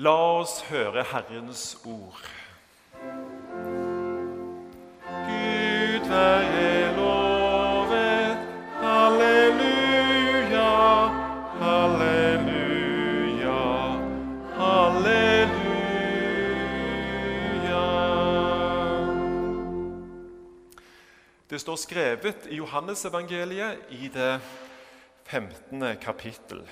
La oss høre Herrens ord. Gud være lovet. Halleluja, halleluja, halleluja. Det står skrevet i Johannesevangeliet i det 15. kapittel.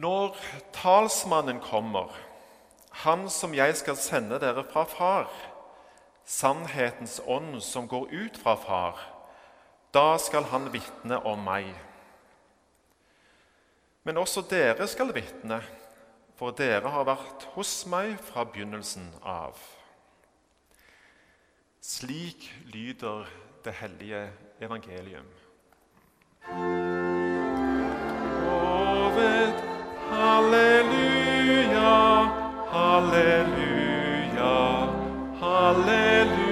Når talsmannen kommer, han som jeg skal sende dere fra Far, sannhetens ånd som går ut fra Far, da skal han vitne om meg. Men også dere skal vitne, for dere har vært hos meg fra begynnelsen av. Slik lyder det hellige evangelium. Halleluja, halleluja, halleluja.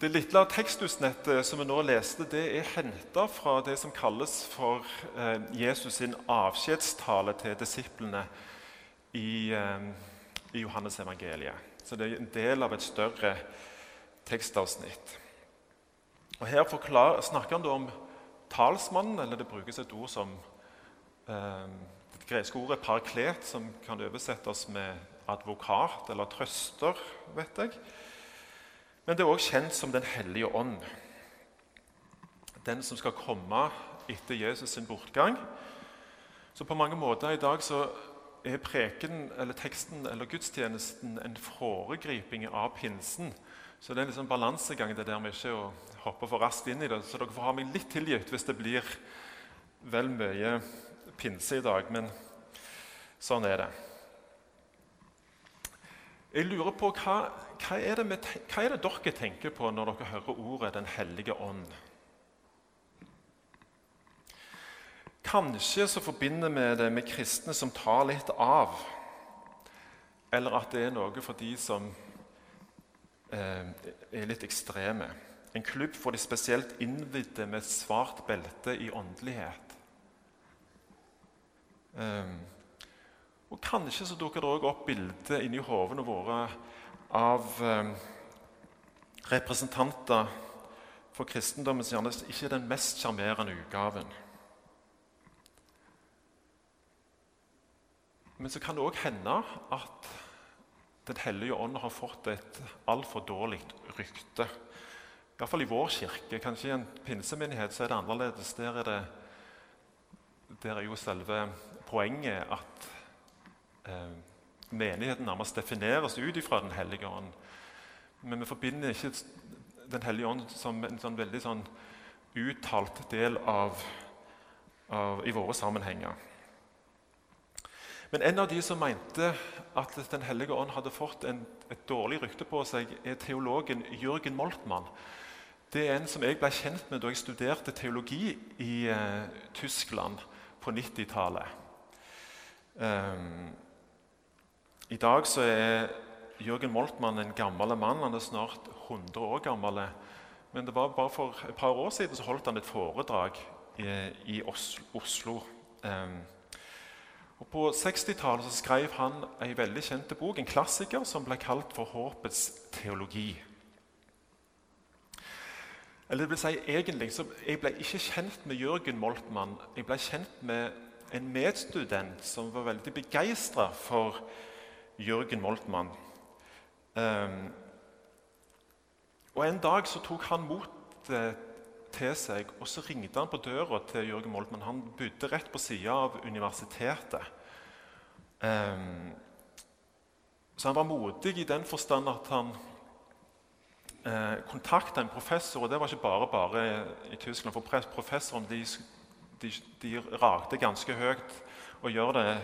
Det lille tekstusnettet som vi nå leste, det er henta fra det som kalles for eh, Jesus sin avskjedstale til disiplene i, eh, i Johannes evangeliet. Så det er en del av et større tekstavsnitt. Og Her forklar, snakker han da om talsmannen, eller det brukes et ord som eh, Det greske ordet 'parklet', som kan oversettes med advokat eller trøster, vet jeg. Men det er også kjent som Den hellige ånd. Den som skal komme etter Jesus sin bortgang. Så på mange måter i dag så er preken, eller teksten eller gudstjenesten en foregriping av pinsen. Så det er en liksom balansegang det der med ikke å hoppe for raskt inn i det. Så dere får ha meg litt tilgitt hvis det blir vel mye pinse i dag. Men sånn er det. Jeg lurer på hva, hva, er med, hva er det dere tenker på når dere hører ordet 'Den hellige ånd'? Kanskje så forbinder vi det med kristne som tar litt av. Eller at det er noe for de som er litt ekstreme. En klubb for de spesielt innvidde med svart belte i åndelighet. Eh, og Kanskje så dukker det òg opp bilder inni hovene våre av eh, representanter for kristendommen som gjerne ikke er den mest sjarmerende utgaven. Men så kan det òg hende at Den hellige ånd har fått et altfor dårlig rykte. Iallfall i vår kirke. Kanskje i en pinsemenighet så er det annerledes. Der er, det, der er jo selve poenget at eh, menigheten nærmest defineres ut ifra Den hellige ånd. Men vi forbinder ikke Den hellige ånd som en sånn veldig sånn uttalt del av, av, i våre sammenhenger. Men en av de som mente at Den hellige ånd hadde fått en, et dårlig rykte på seg, er teologen Jørgen Moltmann. Det er en som jeg ble kjent med da jeg studerte teologi i eh, Tyskland på 90-tallet. Um, I dag så er Jørgen Moltmann en gammel mann. Han er snart 100 år gammel. Men det var bare for et par år siden så holdt han et foredrag i, i Oslo. Um, og På 60-tallet skrev han en veldig kjent bok, en klassiker, som ble kalt for 'Håpets teologi'. Eller det vil si, egentlig, så Jeg ble ikke kjent med Jørgen Moltmann. Jeg ble kjent med en medstudent som var veldig begeistra for Jørgen Moltmann. Um, og En dag så tok han motet til seg, og så ringte han på døra til Jørgen Moltmann. Han bodde rett på sida av universitetet. Um, så han var modig i den forstand at han eh, kontakta en professor. Og det var ikke bare bare i Tyskland, for professoren de, de, de rakte ganske høyt og gjør det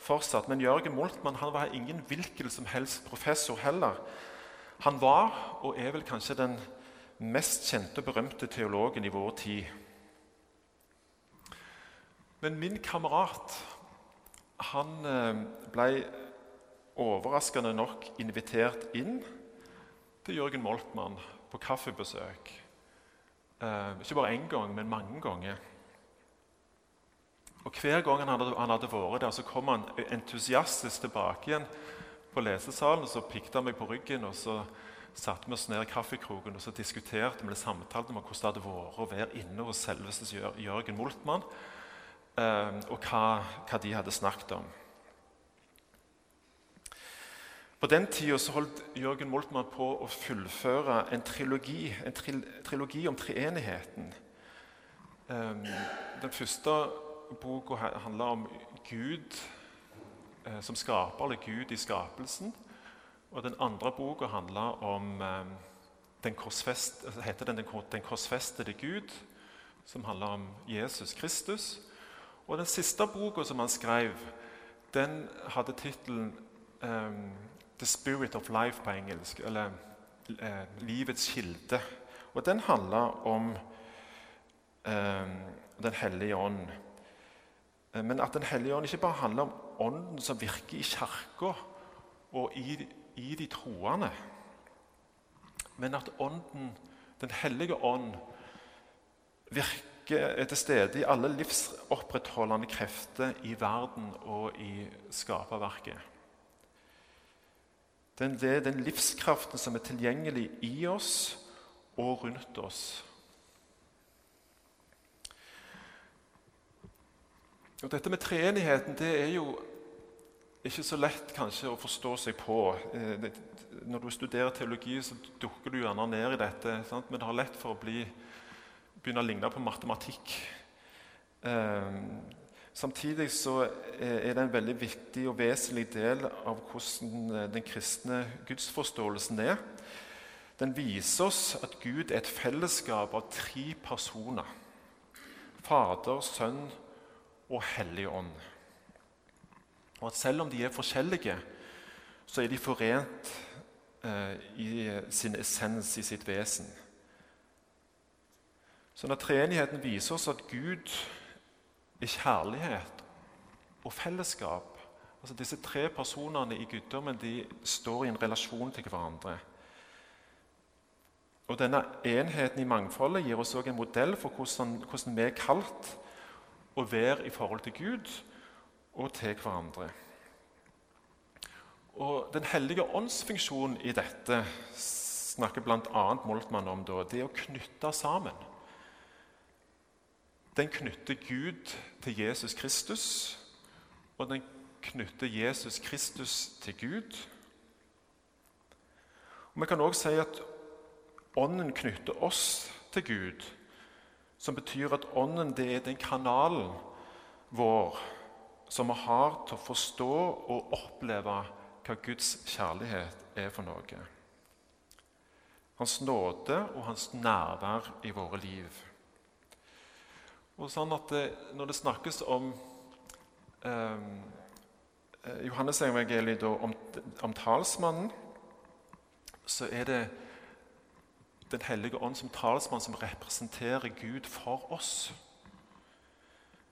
fortsatt. Men Jørgen Moltmann han var ingen hvilken som helst professor heller. Han var, og er vel kanskje den mest kjente og berømte teologen i vår tid. Men min kamerat han ble overraskende nok invitert inn til Jørgen Moltmann på kaffebesøk. Eh, ikke bare én gang, men mange ganger. Og Hver gang han hadde, han hadde vært der, så kom han entusiastisk tilbake igjen på lesesalen. og Så pikket han meg på ryggen, og så satte vi oss ned i kaffekroken og så diskuterte vi samtalte om hvordan det hadde vært å være inne hos selveste Jørgen Moltmann, eh, og hva, hva de hadde snakket om. På den tida holdt Jørgen Moltmann på å fullføre en trilogi, en trilogi om treenigheten. Um, den første boka handler om Gud uh, som skaper, eller Gud i skapelsen. Og den andre boka handler om um, den, korsfest, heter den, den korsfestede Gud, som handler om Jesus Kristus. Og den siste boka som han skrev, den hadde tittelen um, 'The Spirit of Life' på engelsk, eller uh, 'Livets kilde'. Og Den handler om um, Den hellige ånd. Eh, men at Den hellige ånd ikke bare handler om ånden som virker i kirka og i, i, de troende, men at ånden, Den hellige ånd virker er til stede i alle livsopprettholdende krefter i verden og i skaperverket. Den, det er den livskraften som er tilgjengelig i oss og rundt oss. Og Dette med treenigheten det er jo ikke så lett kanskje å forstå seg på. Eh, når du studerer teologi, så dukker du gjerne ned i dette. Sant? Men det har lett for å bli, begynne å ligne på matematikk. Um, Samtidig så er det en veldig viktig og vesentlig del av hvordan eh, den kristne gudsforståelsen er. Den viser oss at Gud er et fellesskap av tre personer. Fader, Sønn og Hellig Ånd. Og at selv om de er forskjellige, så er de forent eh, i sin essens, i sitt vesen. Så når treenigheten viser oss at Gud er kjærlighet og fellesskap. Altså Disse tre personene i guddommen de står i en relasjon til hverandre. Og Denne enheten i mangfoldet gir oss også en modell for hvordan, hvordan vi er kalt å være i forhold til Gud og til hverandre. Og Den hellige åndsfunksjonen i dette snakker bl.a. Moltmann om. Da, det å knytte sammen den knytter Gud til Jesus Kristus, og den knytter Jesus Kristus til Gud. Og Vi kan òg si at Ånden knytter oss til Gud, som betyr at Ånden er den kanalen vår som vi har til å forstå og oppleve hva Guds kjærlighet er for noe. Hans nåde og hans nærvær i våre liv. Og sånn at det, Når det snakkes om eh, Johannes-evangeliet om, om talsmannen, så er det Den hellige ånd som talsmann som representerer Gud for oss.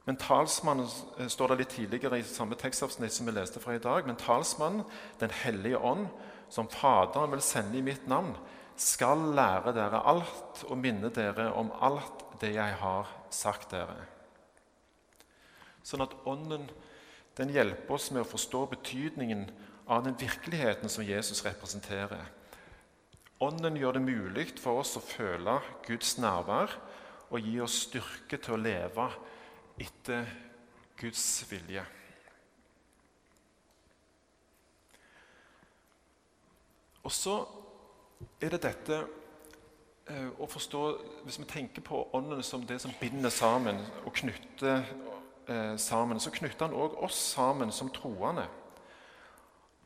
Men talsmannen eh, står det litt tidligere i samme tekstavsnitt som vi leste fra i dag. Men talsmannen, Den hellige ånd, som Faderen vil sende i mitt navn, skal lære dere alt og minne dere om alt det jeg har sagt dere. Sånn at Ånden den hjelper oss med å forstå betydningen av den virkeligheten som Jesus representerer. Ånden gjør det mulig for oss å føle Guds nærvær og gi oss styrke til å leve etter Guds vilje. Og så er det dette Eh, å forstå, Hvis vi tenker på Ånden som det som binder sammen og knytter eh, sammen, så knytter han òg oss sammen som troende.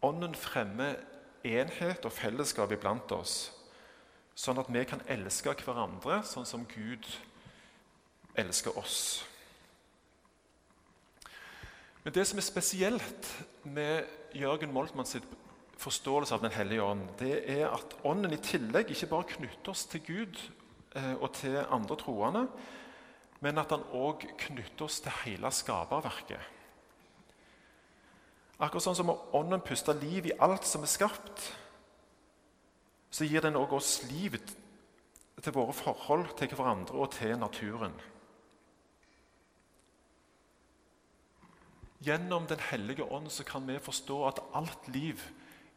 Ånden fremmer enhet og fellesskap iblant oss, sånn at vi kan elske hverandre sånn som Gud elsker oss. Men det som er spesielt med Jørgen Moltmann sitt forståelse av Den hellige ånd, det er at Ånden i tillegg ikke bare knytter oss til Gud eh, og til andre troende, men at han òg knytter oss til hele skaperverket. Akkurat sånn som Ånden puster liv i alt som er skapt, så gir den også oss liv til våre forhold til hverandre og til naturen. Gjennom Den hellige ånd så kan vi forstå at alt liv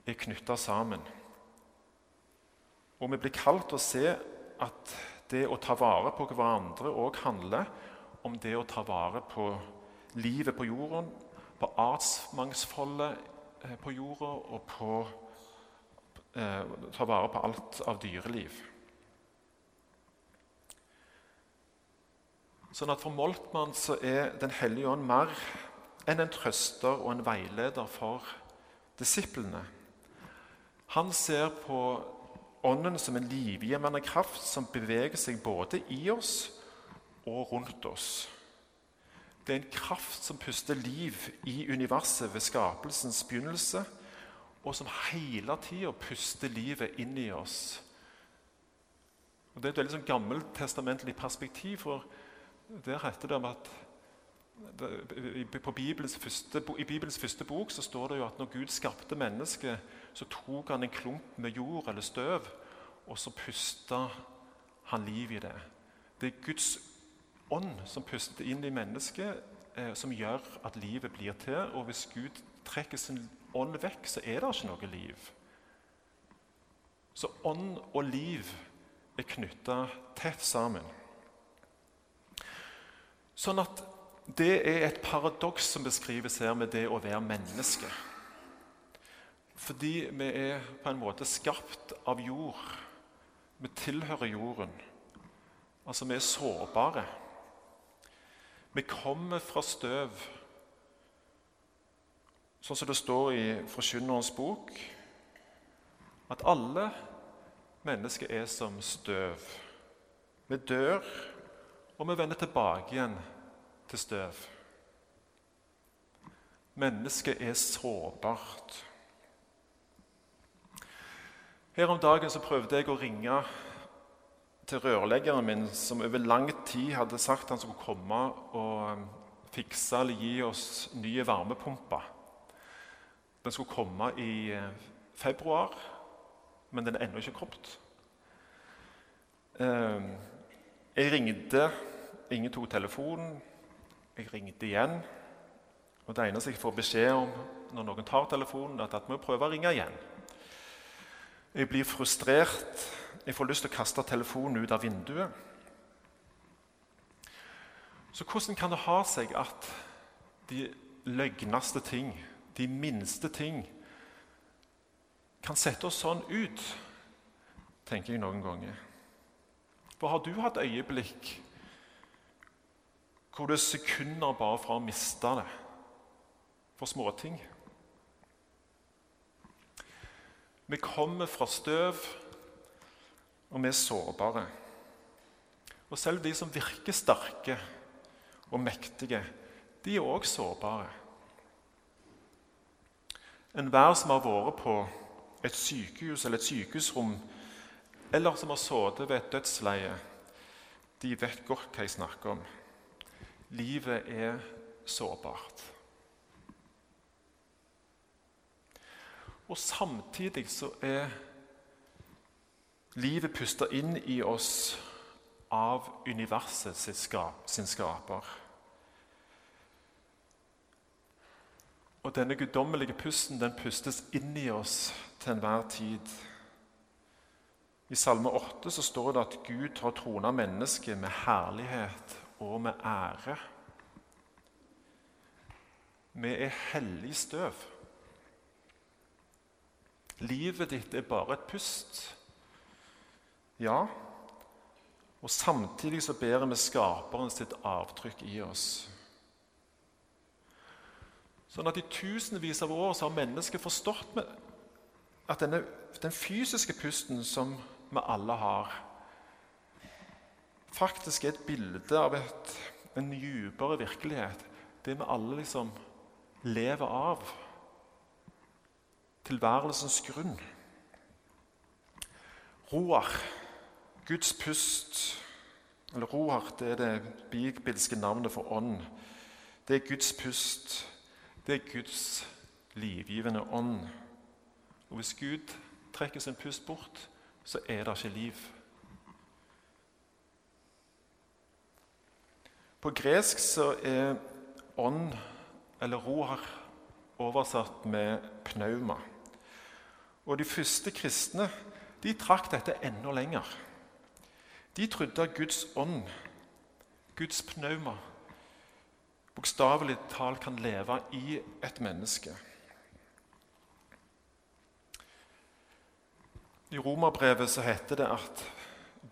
er knytta sammen. Og vi blir kalt til å se at det å ta vare på hverandre òg handler om det å ta vare på livet på jorden, på artsmangfoldet eh, på jorda og på eh, ta vare på alt av dyreliv. Sånn at For Moltmann så er Den hellige ånd mer enn en trøster og en veileder for disiplene. Han ser på Ånden som en livgivende kraft som beveger seg både i oss og rundt oss. Det er en kraft som puster liv i universet ved skapelsens begynnelse, og som hele tida puster livet inn i oss. Og Det er et veldig sånn gammeltestamentlig perspektiv, for der heter det om at Bibelens første, I Bibelens første bok så står det jo at når Gud skapte mennesket, så tok han en klump med jord eller støv, og så pusta han liv i det. Det er Guds ånd som puster inn i mennesket, eh, som gjør at livet blir til. Og hvis Gud trekker sin ånd vekk, så er det ikke noe liv. Så ånd og liv er knytta tett sammen. Sånn at det er et paradoks som beskrives her med det å være menneske. Fordi vi er på en måte skapt av jord. Vi tilhører jorden. Altså, vi er sårbare. Vi kommer fra støv. Sånn som det står i Forkynnerens bok, at alle mennesker er som støv. Vi dør, og vi vender tilbake igjen til støv. Mennesket er sårbart. Her om dagen så prøvde jeg å ringe til rørleggeren min, som over lang tid hadde sagt han skulle komme og um, fikse eller gi oss nye varmepumper. Den skulle komme i eh, februar, men den er ennå ikke kommet. Um, jeg ringte, ingen tok telefonen. Jeg ringte igjen. Og Det eneste jeg får beskjed om når noen tar telefonen, er at vi prøve å ringe igjen. Jeg blir frustrert. Jeg får lyst til å kaste telefonen ut av vinduet. Så hvordan kan det ha seg at de løgneste ting, de minste ting, kan sette oss sånn ut, tenker jeg noen ganger. For har du hatt øyeblikk hvor det er sekunder bare fra å miste det for småting? Vi kommer fra støv og vi er sårbare. Og selv de som virker sterke og mektige, de er òg sårbare. Enhver som har vært på et sykehus eller et sykehusrom, eller som har sittet ved et dødsleie, de vet godt hva jeg snakker om. Livet er sårbart. Og samtidig så er Livet puster inn i oss av universet sin skaper. Og denne guddommelige pusten den pustes inn i oss til enhver tid. I Salme 8 så står det at Gud har trona mennesket med herlighet og med ære. Vi er hellig støv. Livet ditt er bare et pust. Ja, og samtidig så bærer vi Skaperen sitt avtrykk i oss. Sånn at I tusenvis av år så har mennesket forstått at denne, den fysiske pusten som vi alle har, faktisk er et bilde av et, en dypere virkelighet. Det vi alle liksom lever av. Tilværelsens grunn. Roar Guds pust, eller roar, det er det bibelske navnet for ånd. Det er Guds pust. Det er Guds livgivende ånd. Og Hvis Gud trekker sin pust bort, så er det ikke liv. På gresk så er ånd, eller roar, oversatt med pnauma. Og de første kristne de trakk dette enda lenger. De trodde at Guds ånd, Guds pnauma, bokstavelig talt kan leve i et menneske. I romerbrevet så heter det at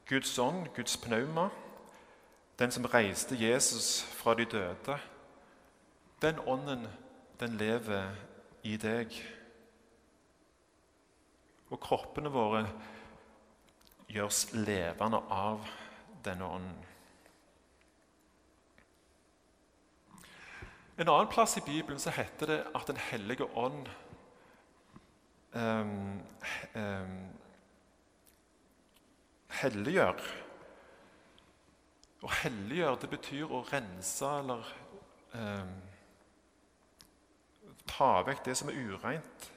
Guds ånd, Guds pnauma, den som reiste Jesus fra de døde, den ånden, den lever i deg. Og kroppene våre gjøres levende av denne ånden. En annen plass i Bibelen så heter det at Den hellige ånd um, um, helliggjør. Å helliggjøre det betyr å rense eller eh, ta vekk det som er ureint.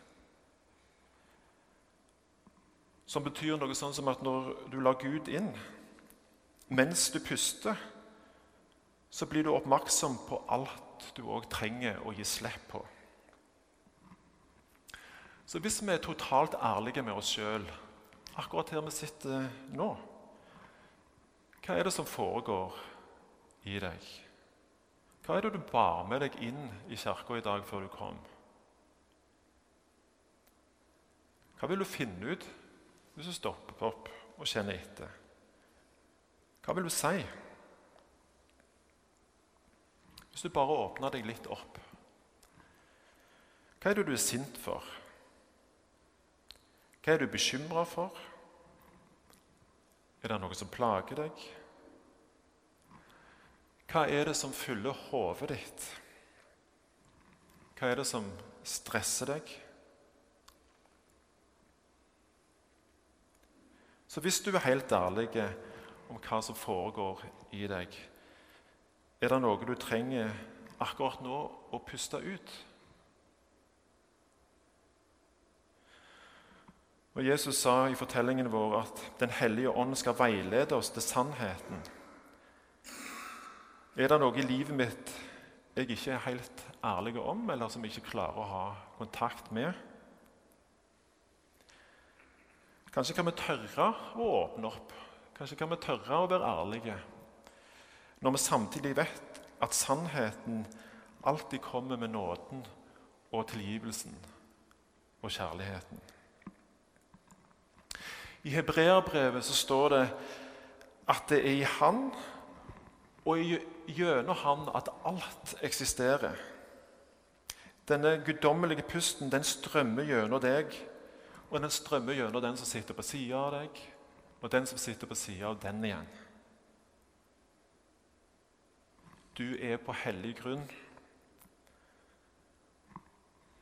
Som betyr noe sånn som at når du lar Gud inn mens du puster, så blir du oppmerksom på alt du òg trenger å gi slipp på. Så hvis vi er totalt ærlige med oss sjøl, akkurat her vi sitter nå Hva er det som foregår i deg? Hva er det du bar med deg inn i kirka i dag før du kom? Hva vil du finne ut hvis du stopper opp og kjenner etter? Hva vil du si? Hvis du bare åpner deg litt opp. Hva er det du er sint for? Hva er du bekymra for? Er det noe som plager deg? Hva er det som fyller hodet ditt? Hva er det som stresser deg? Så hvis du er helt ærlig om hva som foregår i deg, er det noe du trenger akkurat nå å puste ut? Og Jesus sa i fortellingen vår at Den hellige ånd skal veilede oss til sannheten. Er det noe i livet mitt jeg ikke er helt ærlig om, eller som jeg ikke klarer å ha kontakt med? Kanskje kan vi tørre å åpne opp. Kanskje kan vi tørre å være ærlige. Når vi samtidig vet at sannheten alltid kommer med nåden og tilgivelsen og kjærligheten. I hebreerbrevet så står det at det er i Han og gjennom Han at alt eksisterer. Denne guddommelige pusten den strømmer gjennom deg, og den strømmer gjennom den som sitter på sida av deg, og den som sitter på sida av den igjen. Du er på hellig grunn.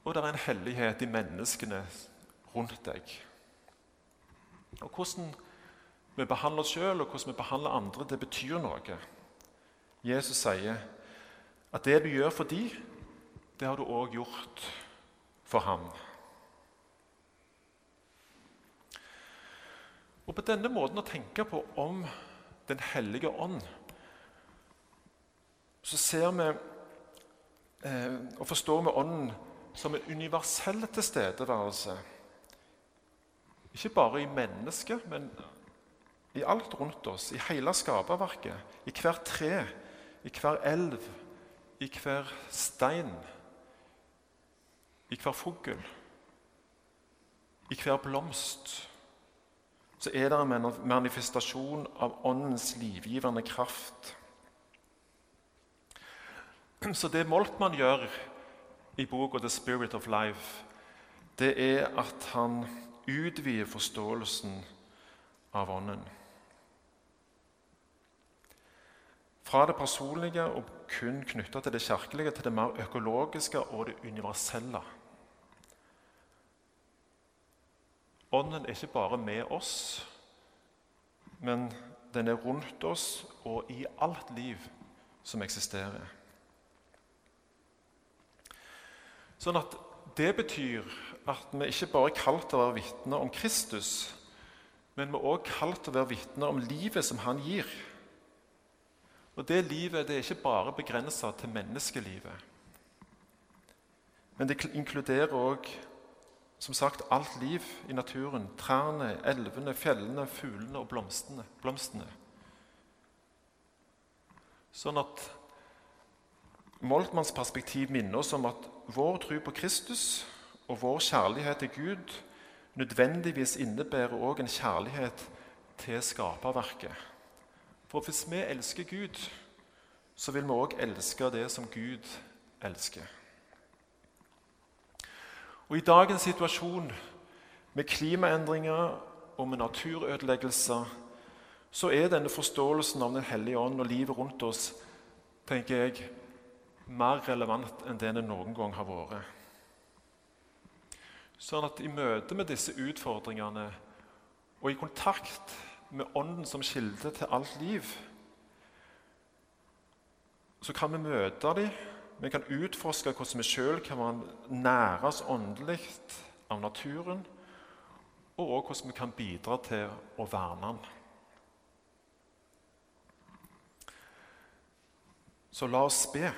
Og det er en hellighet i menneskene rundt deg. Og Hvordan vi behandler oss sjøl og hvordan vi behandler andre, det betyr noe. Jesus sier at det du gjør for dem, det har du òg gjort for ham. Og På denne måten å tenke på om Den hellige ånd, så ser vi eh, og forstår vi Ånden som en universell tilstedeværelse. Ikke bare i mennesket, men i alt rundt oss, i hele skaperverket, i hver tre, i hver elv, i hver stein, i hver fugl, i hver blomst, så er det en manifestasjon av Åndens livgivende kraft. Så det Moltmann gjør i boka 'The Spirit of Life', det er at han utvider forståelsen av Ånden. Fra det personlige og kun knytta til det kirkelige til det mer økologiske og det universelle. Ånden er ikke bare med oss, men den er rundt oss og i alt liv som eksisterer. Sånn at det betyr at vi ikke bare er kalt til å være vitner om Kristus, Men vi er også kalt til å være vitner om livet som han gir. Og det livet det er ikke bare begrensa til menneskelivet. Men det inkluderer òg som sagt alt liv i naturen. Trærne, elvene, fjellene, fuglene og blomstene. blomstene. Sånn at Moltmanns perspektiv minner oss om at vår tro på Kristus og vår kjærlighet til Gud nødvendigvis innebærer òg en kjærlighet til skaperverket. For hvis vi elsker Gud, så vil vi òg elske det som Gud elsker. Og I dagens situasjon med klimaendringer og med naturødeleggelser så er denne forståelsen av Den hellige ånd og livet rundt oss tenker jeg, mer relevant enn det det noen gang har vært. Sånn at i møte med disse utfordringene og i kontakt med Ånden som kilde til alt liv, så kan vi møte dem. Vi kan utforske hvordan vi sjøl kan næres åndelig av naturen, og også hvordan vi kan bidra til å verne den. Så la oss be.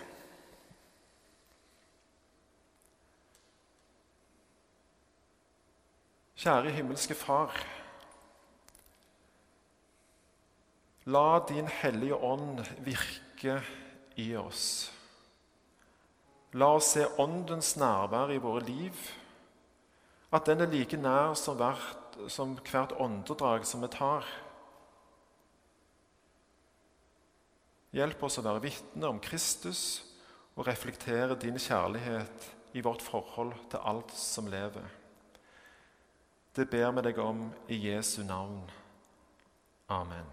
Kjære himmelske Far. La Din Hellige Ånd virke i oss. La oss se Åndens nærvær i våre liv, at den er like nær som hvert, som hvert åndedrag som vi tar. Hjelp oss å være vitne om Kristus og reflektere din kjærlighet i vårt forhold til alt som lever. Det ber vi deg om i Jesu navn. Amen.